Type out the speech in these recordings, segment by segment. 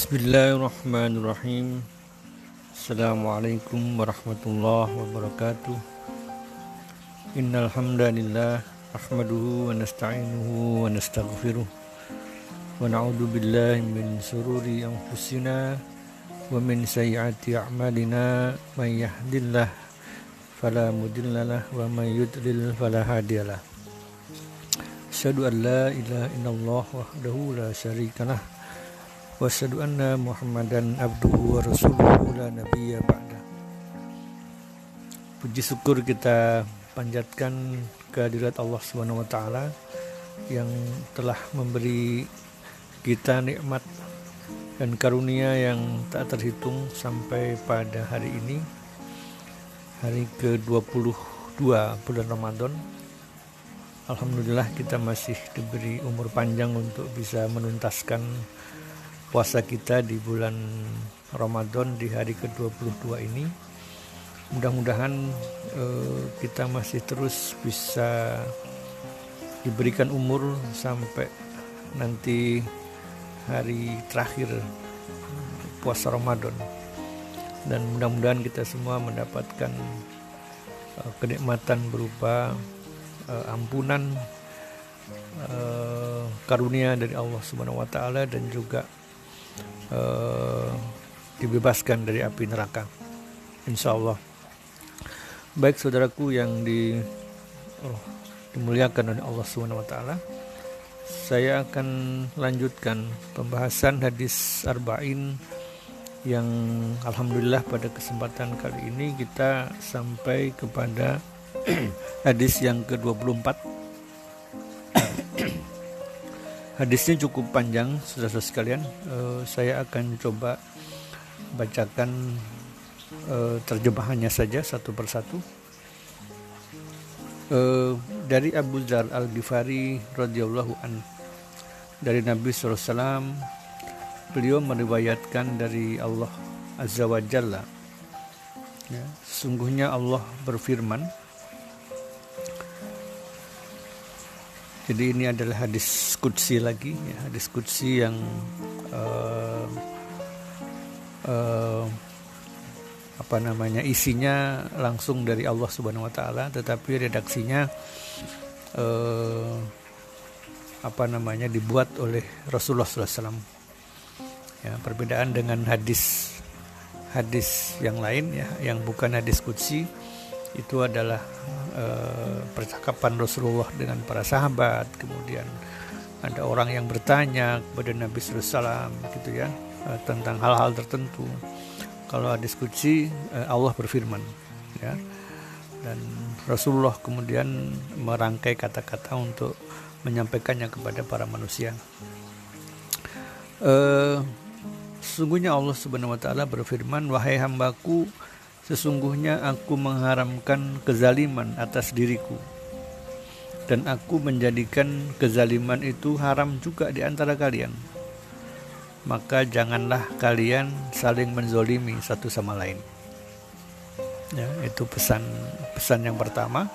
Bismillahirrahmanirrahim. Assalamualaikum warahmatullahi wabarakatuh. Innal hamdalillah ahmaduhu wa nasta'inuhu wa nastaghfiruh. Wa na'udzu billahi min sururi anfusina wa min sayyiati a'malina. May yahdillah fala mudhillalah wa may yudlil fala hadiyalah Asyhadu an la ilaha illallah wahdahu la syarikalah Anna Muhammadan abduhu wa rasuluhu la nabiyya ba'da. Puji syukur kita panjatkan kehadirat Allah Subhanahu wa taala yang telah memberi kita nikmat dan karunia yang tak terhitung sampai pada hari ini hari ke-22 bulan Ramadan. Alhamdulillah kita masih diberi umur panjang untuk bisa menuntaskan puasa kita di bulan Ramadan di hari ke-22 ini. Mudah-mudahan eh, kita masih terus bisa diberikan umur sampai nanti hari terakhir puasa Ramadan. Dan mudah-mudahan kita semua mendapatkan eh, kenikmatan berupa eh, ampunan eh, karunia dari Allah Subhanahu wa taala dan juga uh, dibebaskan dari api neraka. Insya Allah. Baik saudaraku yang di, oh, dimuliakan oleh Allah Taala, saya akan lanjutkan pembahasan hadis arba'in yang alhamdulillah pada kesempatan kali ini kita sampai kepada hadis yang ke-24 Hadisnya cukup panjang, saudara sekalian. Uh, saya akan coba bacakan uh, terjemahannya saja satu persatu. Uh, dari Abu Dzar Al Ghifari radhiyallahu an dari Nabi SAW beliau meriwayatkan dari Allah Azza wa Jalla ya, sesungguhnya Allah berfirman Jadi ini adalah hadis kudsi lagi, ya, hadis kudsi yang uh, uh, apa namanya isinya langsung dari Allah Subhanahu Wa Taala, tetapi redaksinya uh, apa namanya dibuat oleh Rasulullah SAW. Ya, perbedaan dengan hadis hadis yang lain ya, yang bukan hadis kudsi itu adalah uh, percakapan Rasulullah dengan para sahabat. Kemudian ada orang yang bertanya kepada Nabi SAW gitu ya uh, tentang hal-hal tertentu. Kalau diskusi uh, Allah berfirman ya. Dan Rasulullah kemudian merangkai kata-kata untuk menyampaikannya kepada para manusia. Uh, sesungguhnya Allah Subhanahu Wa Taala berfirman wahai hambaku Sesungguhnya aku mengharamkan kezaliman atas diriku dan aku menjadikan kezaliman itu haram juga di antara kalian. Maka janganlah kalian saling menzolimi satu sama lain. Ya, itu pesan pesan yang pertama.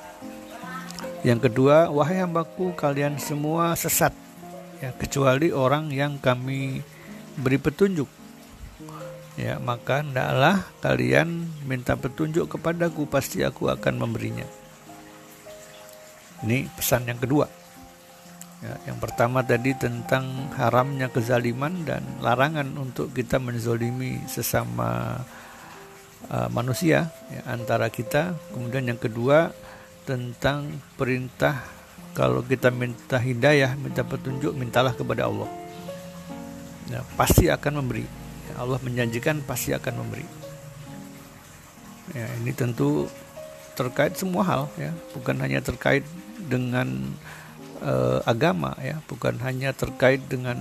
Yang kedua, wahai hambaku kalian semua sesat ya kecuali orang yang kami beri petunjuk ya maka hendaklah kalian minta petunjuk kepadaku pasti aku akan memberinya. Ini pesan yang kedua. Ya, yang pertama tadi tentang haramnya kezaliman dan larangan untuk kita menzolimi sesama uh, manusia ya, antara kita. Kemudian yang kedua tentang perintah kalau kita minta hidayah minta petunjuk mintalah kepada Allah. Ya, pasti akan memberi Allah menjanjikan pasti akan memberi. Ya, ini tentu terkait semua hal ya, bukan hanya terkait dengan uh, agama ya, bukan hanya terkait dengan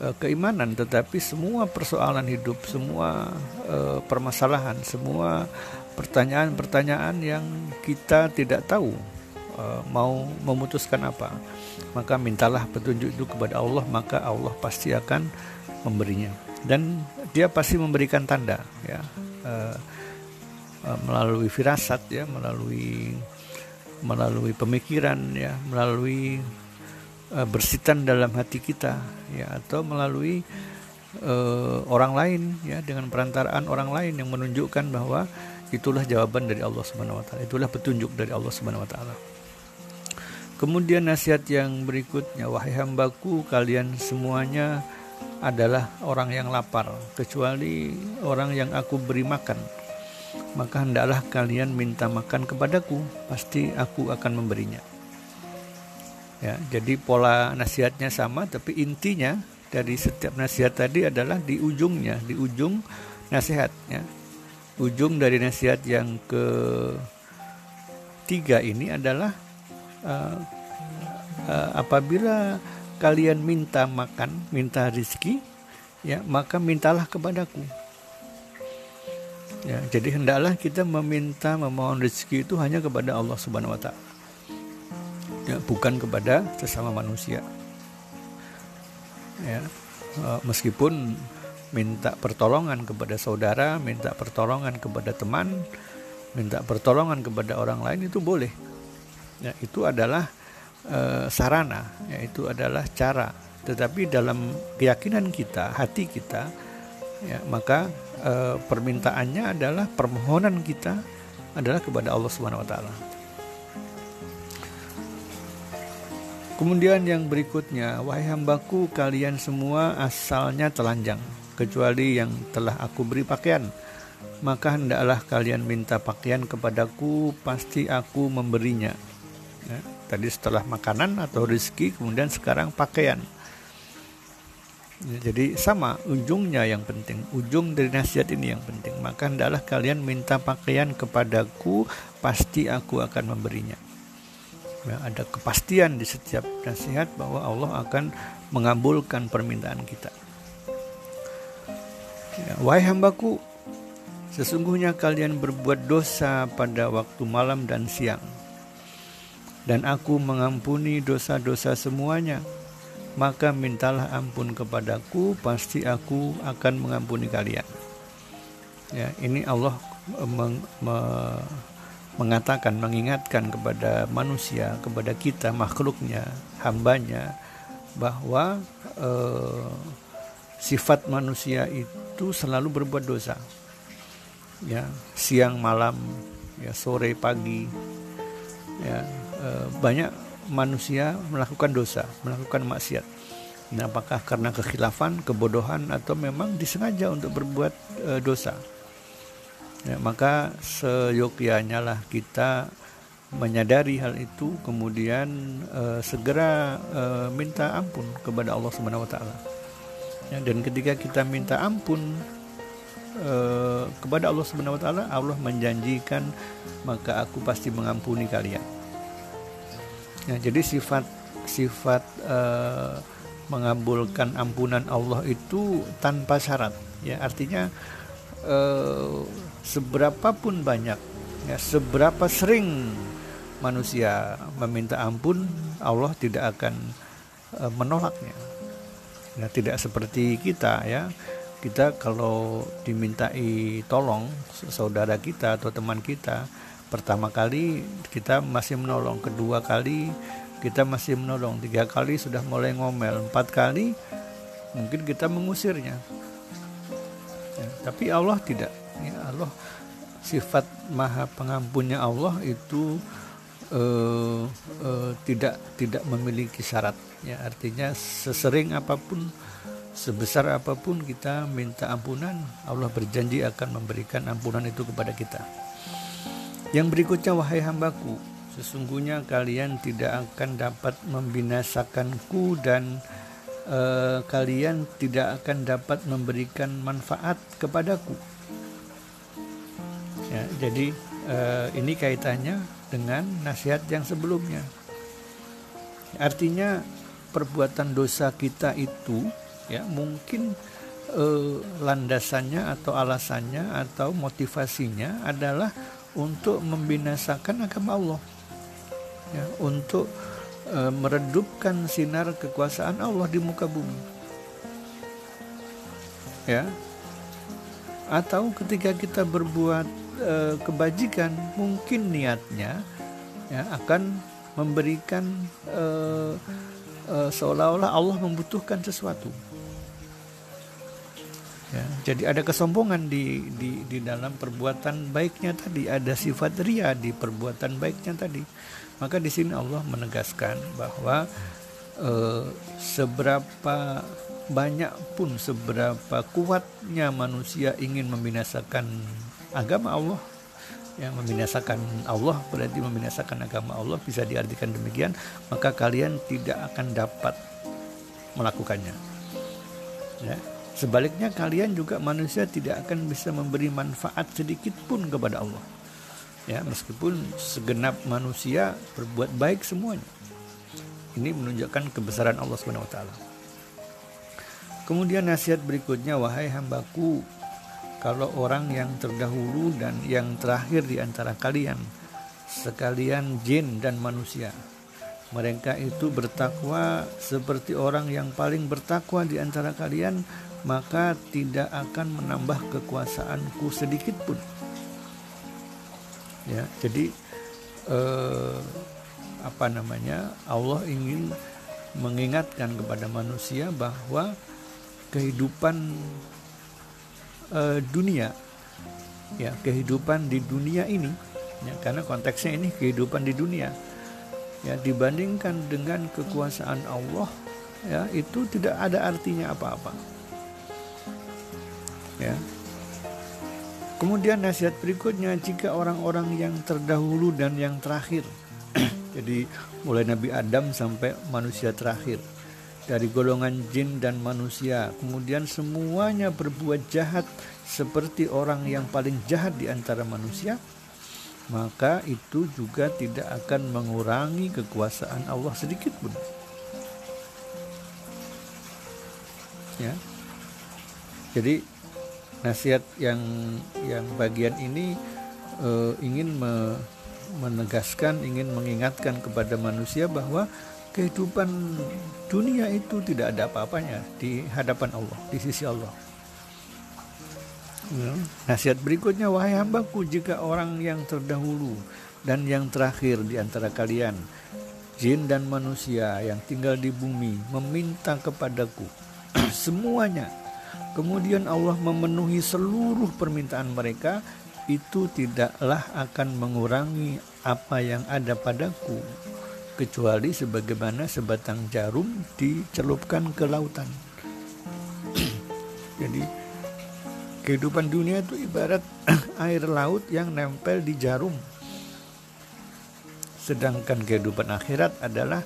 uh, keimanan, tetapi semua persoalan hidup, semua uh, permasalahan, semua pertanyaan-pertanyaan yang kita tidak tahu mau memutuskan apa, maka mintalah petunjuk itu kepada Allah, maka Allah pasti akan memberinya dan dia pasti memberikan tanda ya. Uh, melalui firasat ya melalui melalui pemikiran ya melalui uh, bersitan dalam hati kita ya atau melalui uh, orang lain ya dengan perantaraan orang lain yang menunjukkan bahwa itulah jawaban dari Allah Subhanahu wa taala. Itulah petunjuk dari Allah Subhanahu wa taala. Kemudian nasihat yang berikutnya wahai hambaku kalian semuanya adalah orang yang lapar kecuali orang yang aku beri makan. Maka hendaklah kalian minta makan kepadaku pasti aku akan memberinya. Ya jadi pola nasihatnya sama tapi intinya dari setiap nasihat tadi adalah di ujungnya di ujung nasihat ya. Ujung dari nasihat yang ke tiga ini adalah uh, uh, apabila kalian minta makan minta rizki ya maka mintalah kepadaku. Ya jadi hendaklah kita meminta memohon rezeki itu hanya kepada Allah Subhanahu Wa Taala. Ya bukan kepada sesama manusia. Ya eh, meskipun minta pertolongan kepada saudara, minta pertolongan kepada teman, minta pertolongan kepada orang lain itu boleh. Ya, itu adalah e, sarana, ya, itu adalah cara. Tetapi dalam keyakinan kita, hati kita, ya, maka e, permintaannya adalah permohonan kita adalah kepada Allah Subhanahu Wa Taala. Kemudian yang berikutnya, wahai hambaku kalian semua asalnya telanjang, kecuali yang telah aku beri pakaian. Maka hendaklah kalian minta pakaian kepadaku, pasti aku memberinya. Ya, tadi setelah makanan atau rezeki, kemudian sekarang pakaian. Jadi sama ujungnya yang penting, ujung dari nasihat ini yang penting. Maka hendaklah kalian minta pakaian kepadaku, pasti aku akan memberinya ya, ada kepastian di setiap nasihat bahwa Allah akan mengabulkan permintaan kita. Ya, Wahai hambaku, sesungguhnya kalian berbuat dosa pada waktu malam dan siang, dan aku mengampuni dosa-dosa semuanya. Maka mintalah ampun kepadaku, pasti aku akan mengampuni kalian. Ya, ini Allah meng, me, mengatakan, mengingatkan kepada manusia, kepada kita, makhluknya, hambanya, bahwa eh, sifat manusia itu selalu berbuat dosa. Ya, siang malam, ya sore pagi, ya eh, banyak manusia melakukan dosa, melakukan maksiat. Nah, apakah karena kekhilafan, kebodohan, atau memang disengaja untuk berbuat e, dosa? ya, maka seyogyanya lah kita menyadari hal itu kemudian uh, segera uh, minta ampun kepada Allah Subhanahu wa taala. Ya, dan ketika kita minta ampun uh, kepada Allah Subhanahu wa taala, Allah menjanjikan maka aku pasti mengampuni kalian. Ya, jadi sifat sifat uh, mengabulkan ampunan Allah itu tanpa syarat. Ya, artinya uh, seberapapun banyak ya seberapa sering manusia meminta ampun Allah tidak akan uh, menolaknya ya tidak seperti kita ya kita kalau dimintai tolong saudara kita atau teman kita pertama kali kita masih menolong kedua kali kita masih menolong tiga kali sudah mulai ngomel empat kali mungkin kita mengusirnya. Ya, tapi Allah tidak. Ya Allah sifat maha pengampunnya Allah itu uh, uh, tidak tidak memiliki syarat. Ya artinya sesering apa pun sebesar apa pun kita minta ampunan Allah berjanji akan memberikan ampunan itu kepada kita yang berikutnya wahai hambaku sesungguhnya kalian tidak akan dapat membinasakanku dan uh, kalian tidak akan dapat memberikan manfaat kepadaku Ya, jadi uh, ini kaitannya dengan nasihat yang sebelumnya. Artinya perbuatan dosa kita itu ya mungkin uh, landasannya atau alasannya atau motivasinya adalah untuk membinasakan agama Allah. Ya, untuk uh, meredupkan sinar kekuasaan Allah di muka bumi. Ya. Atau ketika kita berbuat e, kebajikan mungkin niatnya ya akan memberikan e, e, seolah-olah Allah membutuhkan sesuatu Ya, jadi ada kesombongan di, di di dalam perbuatan baiknya tadi, ada sifat ria di perbuatan baiknya tadi. Maka di sini Allah menegaskan bahwa eh, seberapa banyak pun seberapa kuatnya manusia ingin membinasakan agama Allah yang membinasakan Allah berarti membinasakan agama Allah bisa diartikan demikian maka kalian tidak akan dapat melakukannya. Ya sebaliknya kalian juga manusia tidak akan bisa memberi manfaat sedikit pun kepada Allah ya meskipun segenap manusia berbuat baik semuanya ini menunjukkan kebesaran Allah taala kemudian nasihat berikutnya wahai hambaku kalau orang yang terdahulu dan yang terakhir di antara kalian, sekalian jin dan manusia. Mereka itu bertakwa seperti orang yang paling bertakwa di antara kalian, maka tidak akan menambah kekuasaanku sedikit pun. Ya, jadi eh, apa namanya? Allah ingin mengingatkan kepada manusia bahwa kehidupan uh, dunia ya kehidupan di dunia ini ya karena konteksnya ini kehidupan di dunia ya dibandingkan dengan kekuasaan Allah ya itu tidak ada artinya apa-apa ya kemudian nasihat berikutnya jika orang-orang yang terdahulu dan yang terakhir jadi mulai Nabi Adam sampai manusia terakhir dari golongan jin dan manusia. Kemudian semuanya berbuat jahat seperti orang yang paling jahat di antara manusia, maka itu juga tidak akan mengurangi kekuasaan Allah sedikit pun. Ya. Jadi nasihat yang yang bagian ini uh, ingin me, menegaskan, ingin mengingatkan kepada manusia bahwa kehidupan dunia itu tidak ada apa-apanya di hadapan Allah, di sisi Allah. Ya. Nasihat berikutnya, wahai hambaku, jika orang yang terdahulu dan yang terakhir di antara kalian, jin dan manusia yang tinggal di bumi, meminta kepadaku semuanya, kemudian Allah memenuhi seluruh permintaan mereka, itu tidaklah akan mengurangi apa yang ada padaku kecuali sebagaimana sebatang jarum dicelupkan ke lautan. Jadi kehidupan dunia itu ibarat air laut yang nempel di jarum. Sedangkan kehidupan akhirat adalah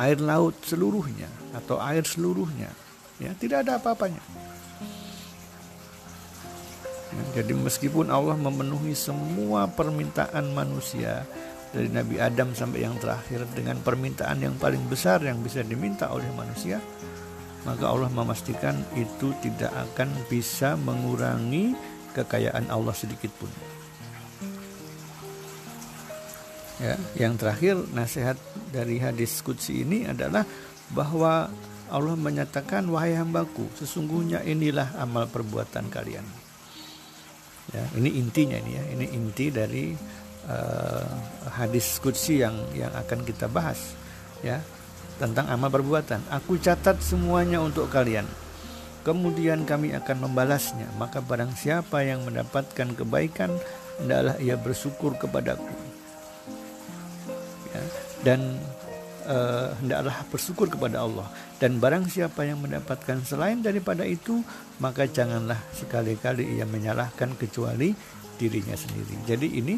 air laut seluruhnya atau air seluruhnya. Ya, tidak ada apa-apanya. Ya, jadi meskipun Allah memenuhi semua permintaan manusia, dari Nabi Adam sampai yang terakhir dengan permintaan yang paling besar yang bisa diminta oleh manusia maka Allah memastikan itu tidak akan bisa mengurangi kekayaan Allah sedikit pun. Ya, yang terakhir nasihat dari hadis kudsi ini adalah bahwa Allah menyatakan wahai hambaku sesungguhnya inilah amal perbuatan kalian. Ya, ini intinya ini ya, ini inti dari uh, hadis kudsi yang yang akan kita bahas ya tentang amal perbuatan. Aku catat semuanya untuk kalian. Kemudian kami akan membalasnya. Maka barang siapa yang mendapatkan kebaikan, hendaklah ia bersyukur kepadaku. Ya, dan uh, hendaklah bersyukur kepada Allah. Dan barang siapa yang mendapatkan selain daripada itu, maka janganlah sekali-kali ia menyalahkan kecuali dirinya sendiri. Jadi ini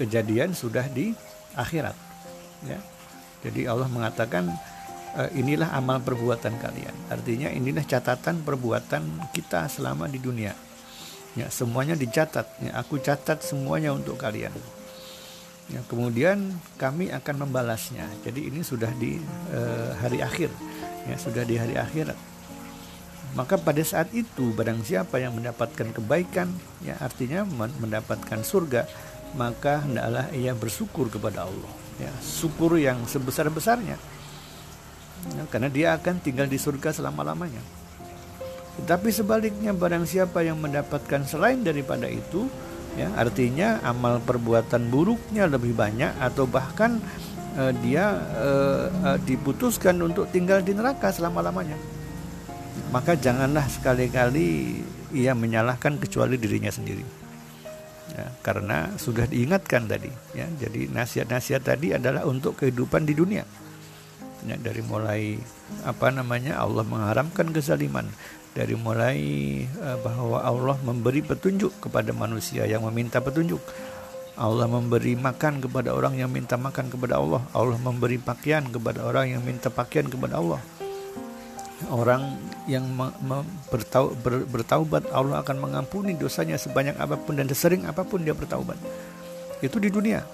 kejadian sudah di akhirat. Ya. Jadi Allah mengatakan e, inilah amal perbuatan kalian. Artinya inilah catatan perbuatan kita selama di dunia. Ya, semuanya dicatat. Ya, aku catat semuanya untuk kalian. Ya, kemudian kami akan membalasnya. Jadi ini sudah di e, hari akhir. Ya, sudah di hari akhirat. Maka pada saat itu barang siapa yang mendapatkan kebaikan, ya artinya mendapatkan surga, maka hendaklah ia bersyukur kepada Allah ya syukur yang sebesar besarnya ya, karena dia akan tinggal di surga selama lamanya tetapi sebaliknya barang siapa yang mendapatkan selain daripada itu ya artinya amal perbuatan buruknya lebih banyak atau bahkan uh, dia uh, uh, diputuskan untuk tinggal di neraka selama lamanya maka janganlah sekali-kali ia menyalahkan kecuali dirinya sendiri. Ya, karena sudah diingatkan tadi ya. Jadi nasihat-nasihat tadi adalah untuk kehidupan di dunia. Ya, dari mulai apa namanya Allah mengharamkan kezaliman dari mulai uh, bahwa Allah memberi petunjuk kepada manusia yang meminta petunjuk. Allah memberi makan kepada orang yang minta makan kepada Allah. Allah memberi pakaian kepada orang yang minta pakaian kepada Allah. Orang yang bertau, ber, bertaubat Allah akan mengampuni dosanya sebanyak apa pun dan sesering apa pun dia bertaubat. Itu di dunia.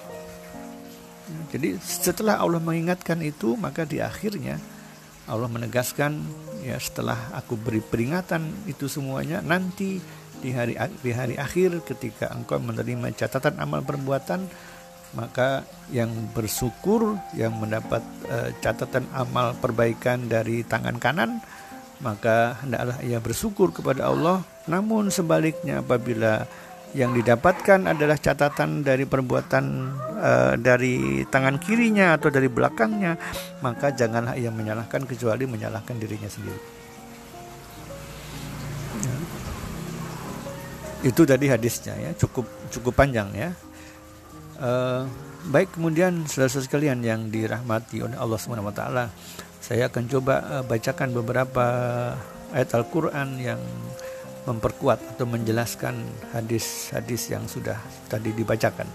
Jadi setelah Allah mengingatkan itu maka di akhirnya Allah menegaskan ya setelah aku beri peringatan itu semuanya nanti di hari di hari akhir ketika engkau menerima catatan amal perbuatan maka yang bersyukur yang mendapat uh, catatan amal perbaikan dari tangan kanan maka hendaklah ia bersyukur kepada Allah. Namun sebaliknya apabila yang didapatkan adalah catatan dari perbuatan uh, dari tangan kirinya atau dari belakangnya. Maka janganlah ia menyalahkan kecuali menyalahkan dirinya sendiri. Ya. itu tadi hadisnya ya cukup cukup panjang ya. Uh, baik kemudian saudara sekalian yang dirahmati oleh Allah Subhanahu wa taala, saya akan coba uh, bacakan beberapa ayat Al-Qur'an yang memperkuat atau menjelaskan hadis-hadis yang sudah tadi dibacakan.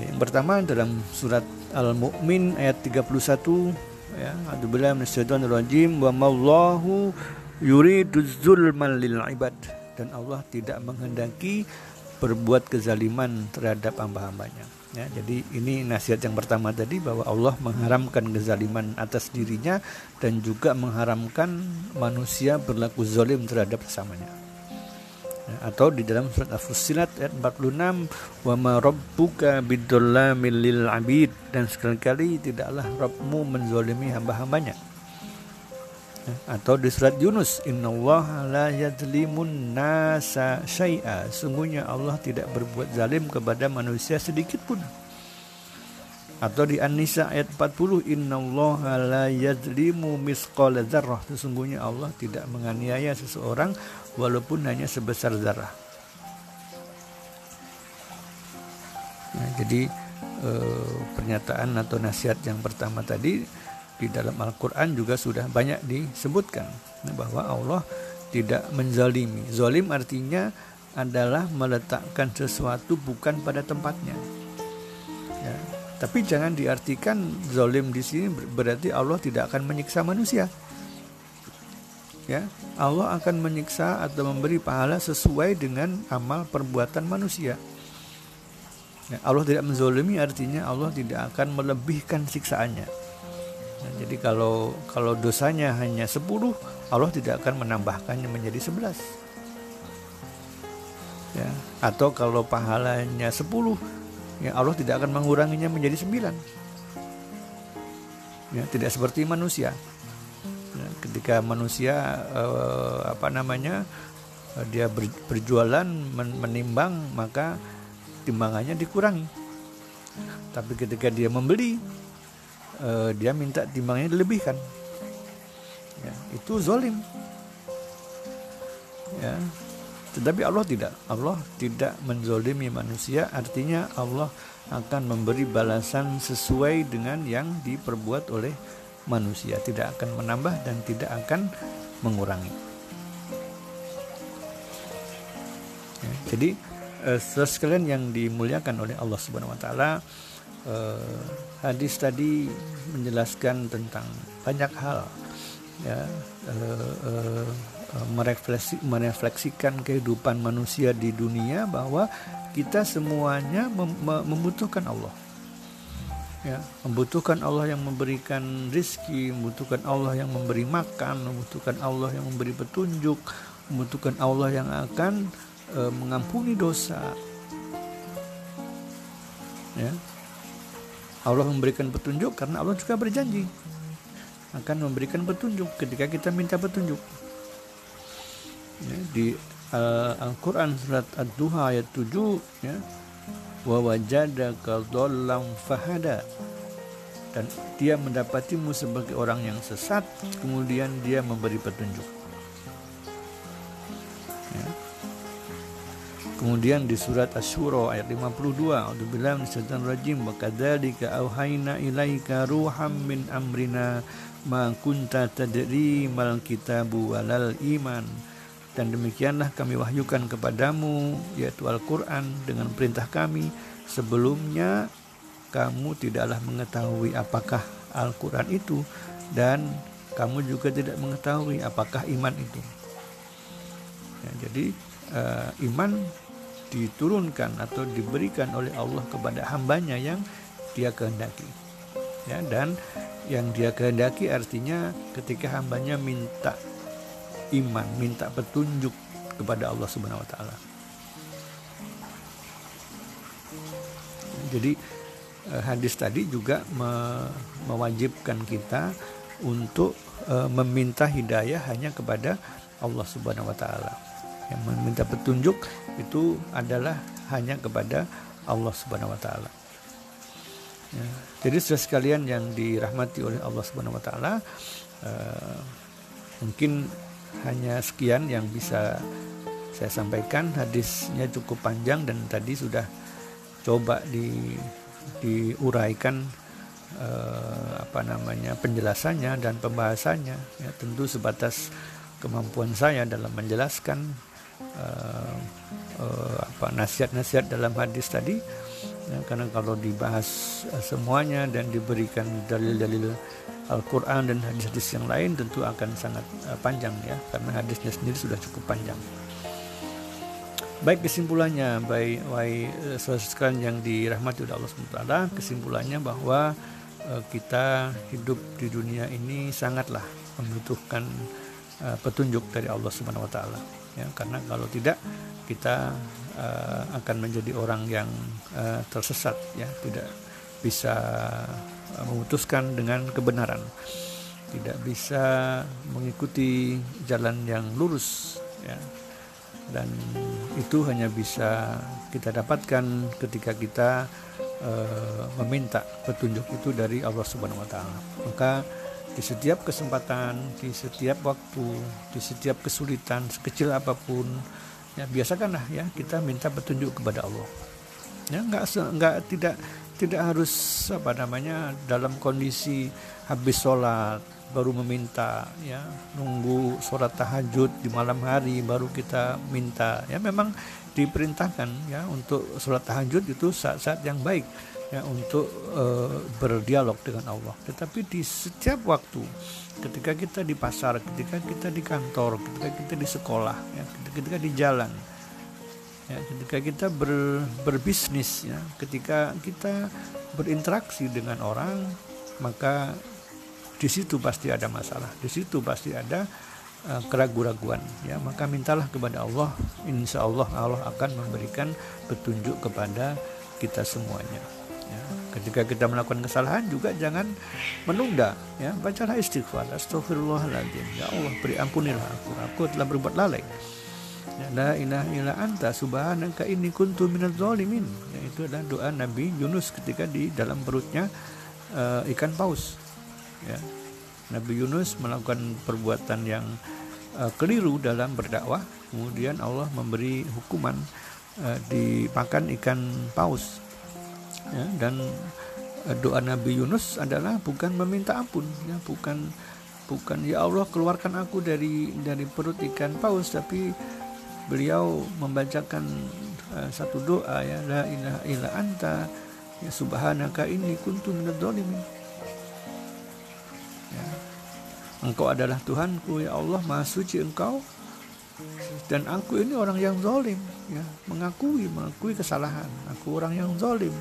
Yang pertama dalam surat Al-Mu'min ayat 31 ya, A'udzubillahi minasyaitonir rajim wa mallahu yuridu zulman lil ibad dan Allah tidak menghendaki berbuat kezaliman terhadap hamba-hambanya. Ya, jadi ini nasihat yang pertama tadi bahwa Allah mengharamkan kezaliman atas dirinya dan juga mengharamkan manusia berlaku zalim terhadap sesamanya. Ya, atau di dalam surat Al-Fussilat ayat 46 wa ma rabbuka bidzalamil lil abid dan sekali-kali tidaklah Rabbmu menzalimi hamba-hambanya atau di surat Yunus innallaha la yadzlimun nasa syai'a. Sungguhnya Allah tidak berbuat zalim kepada manusia sedikit pun. Atau di An-Nisa ayat 40 innallaha la yadzlimu misqala dzarrah. Sesungguhnya Allah tidak menganiaya seseorang walaupun hanya sebesar zarah. Nah, jadi eh, pernyataan atau nasihat yang pertama tadi di dalam Al-Quran juga sudah banyak disebutkan bahwa Allah tidak menzalimi. Zolim artinya adalah meletakkan sesuatu bukan pada tempatnya. Ya. Tapi jangan diartikan zolim di sini berarti Allah tidak akan menyiksa manusia. Ya, Allah akan menyiksa atau memberi pahala sesuai dengan amal perbuatan manusia. Ya, Allah tidak menzolimi artinya Allah tidak akan melebihkan siksaannya. Nah, jadi kalau kalau dosanya hanya 10, Allah tidak akan menambahkannya menjadi 11. Ya, atau kalau pahalanya 10, ya Allah tidak akan menguranginya menjadi 9. Ya, tidak seperti manusia. Ya, ketika manusia eh, apa namanya? dia ber, berjualan men, menimbang maka timbangannya dikurangi. Tapi ketika dia membeli uh, dia minta timbangnya dilebihkan. Ya, itu zolim. Ya tetapi Allah tidak. Allah tidak menzolimi manusia. Artinya Allah akan memberi balasan sesuai dengan yang diperbuat oleh manusia. Tidak akan menambah dan tidak akan mengurangi. Ya, jadi eh, yang dimuliakan oleh Allah Subhanahu Wa Taala uh, hadis tadi menjelaskan tentang banyak hal ya. Uh, uh, merefleksi, merefleksikan kehidupan manusia di dunia bahwa kita semuanya mem membutuhkan Allah ya. Membutuhkan Allah yang memberikan rizki membutuhkan Allah yang memberi makan membutuhkan Allah yang memberi petunjuk membutuhkan Allah yang akan uh, mengampuni dosa ya Allah memberikan petunjuk karena Allah juga berjanji akan memberikan petunjuk ketika kita minta petunjuk. Ya, di Al-Quran surat Ad-Duha ayat 7 ya, wa wajadaka dhallam fahada. Dan dia mendapatimu sebagai orang yang sesat kemudian dia memberi petunjuk Kemudian di surat Asy-Syura ayat 52, A'udzubillahi minasyaitonir rajim, "Wa kadzalika auhayna ilaika ruham min amrina ma kunta tadri mal kitabu walal iman." Dan demikianlah kami wahyukan kepadamu yaitu Al-Qur'an dengan perintah kami sebelumnya kamu tidaklah mengetahui apakah Al-Qur'an itu dan kamu juga tidak mengetahui apakah iman itu. Ya, jadi uh, iman diturunkan atau diberikan oleh Allah kepada hambanya yang dia kehendaki. Ya dan yang dia kehendaki artinya ketika hambanya minta iman minta petunjuk kepada Allah Subhanahu Wa Taala. Jadi eh, hadis tadi juga mewajibkan kita untuk eh, meminta hidayah hanya kepada Allah Subhanahu Wa Taala yang meminta petunjuk itu adalah hanya kepada Allah Subhanahu wa taala. Ya, jadi sudah sekalian yang dirahmati oleh Allah Subhanahu wa taala uh, mungkin hanya sekian yang bisa saya sampaikan hadisnya cukup panjang dan tadi sudah coba di diuraikan uh, apa namanya penjelasannya dan pembahasannya ya tentu sebatas kemampuan saya dalam menjelaskan uh, apa nasihat-nasihat dalam hadis tadi. Ya, karena kalau dibahas uh, semuanya dan diberikan dalil-dalil Al-Quran dan hadis-hadis yang lain tentu akan sangat uh, panjang ya. Karena hadisnya sendiri sudah cukup panjang. Baik kesimpulannya, baik wahai saudara yang dirahmati oleh Allah SWT, kesimpulannya bahwa uh, kita hidup di dunia ini sangatlah membutuhkan uh, petunjuk dari Allah Subhanahu wa taala ya karena kalau tidak kita uh, akan menjadi orang yang uh, tersesat ya. Tidak bisa memutuskan dengan kebenaran. Tidak bisa mengikuti jalan yang lurus ya. Dan itu hanya bisa kita dapatkan ketika kita uh, meminta petunjuk itu dari Allah Subhanahu wa taala. Maka di setiap kesempatan, di setiap waktu, di setiap kesulitan sekecil apa pun, ya biasakanlah ya kita minta petunjuk kepada Allah. Ya nggak nggak tidak tidak harus apa namanya dalam kondisi habis sholat baru meminta ya nunggu sholat tahajud di malam hari baru kita minta ya memang diperintahkan ya untuk sholat tahajud itu saat-saat yang baik ya untuk uh, berdialog dengan Allah. Tetapi di setiap waktu, ketika kita di pasar, ketika kita di kantor, ketika kita di sekolah, ya, ketika di jalan, ya, ketika kita ber, berbisnis, ya, ketika kita berinteraksi dengan orang, maka di situ pasti ada masalah, di situ pasti ada uh, keraguan-raguan. Ya, maka mintalah kepada Allah, insya Allah Allah akan memberikan petunjuk kepada kita semuanya. Ya, ketika kita melakukan kesalahan juga jangan menunda. Ya, bacalah istighfar. Astagfirullahaladzim. Ya Allah, beri ampunilah aku. Aku telah berbuat lalai. Ya, la ilaha illa anta subhanaka inni kuntu minadz zalimin. Ya, itu adalah doa Nabi Yunus ketika di dalam perutnya uh, ikan paus. Ya. Nabi Yunus melakukan perbuatan yang uh, keliru dalam berdakwah, kemudian Allah memberi hukuman uh, dimakan ikan paus ya, dan eh, doa Nabi Yunus adalah bukan meminta ampun ya bukan bukan ya Allah keluarkan aku dari dari perut ikan paus tapi beliau membacakan uh, satu doa ya la ilaha illa anta ya subhanaka inni kuntu ya. engkau adalah Tuhanku ya Allah maha suci engkau dan aku ini orang yang zalim ya mengakui mengakui kesalahan aku orang yang zalim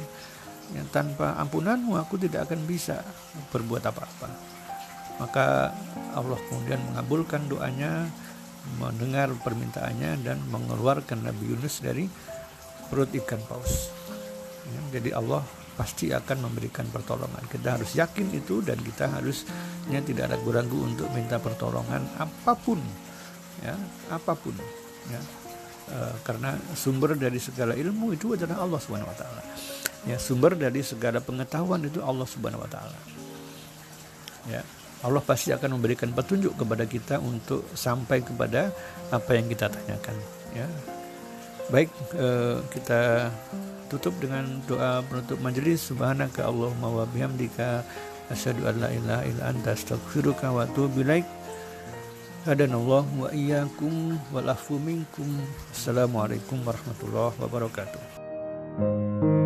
yang tanpa ampunanmu aku tidak akan bisa berbuat apa-apa. Maka Allah kemudian mengabulkan doanya mendengar permintaannya dan mengeluarkan Nabi Yunus dari perut ikan paus. Ya, jadi Allah pasti akan memberikan pertolongan. Kita harus yakin itu dan kita harusnya tidak ragu-ragu untuk minta pertolongan apa pun. Ya apa pun. Ya e, karena sumber dari segala ilmu itu adalah Allah taala ya sumber dari segala pengetahuan itu Allah Subhanahu wa taala. Ya Allah pasti akan memberikan petunjuk kepada kita untuk sampai kepada apa yang kita tanyakan. Ya. Baik uh, kita tutup dengan doa penutup majelis subhanaka allahumma wa bihamdika asyhadu an la ilaha illa anta astaghfiruka wa atubu ilaik. Hadanallah wa iyyakum wal afu minkum. Assalamualaikum warahmatullahi wabarakatuh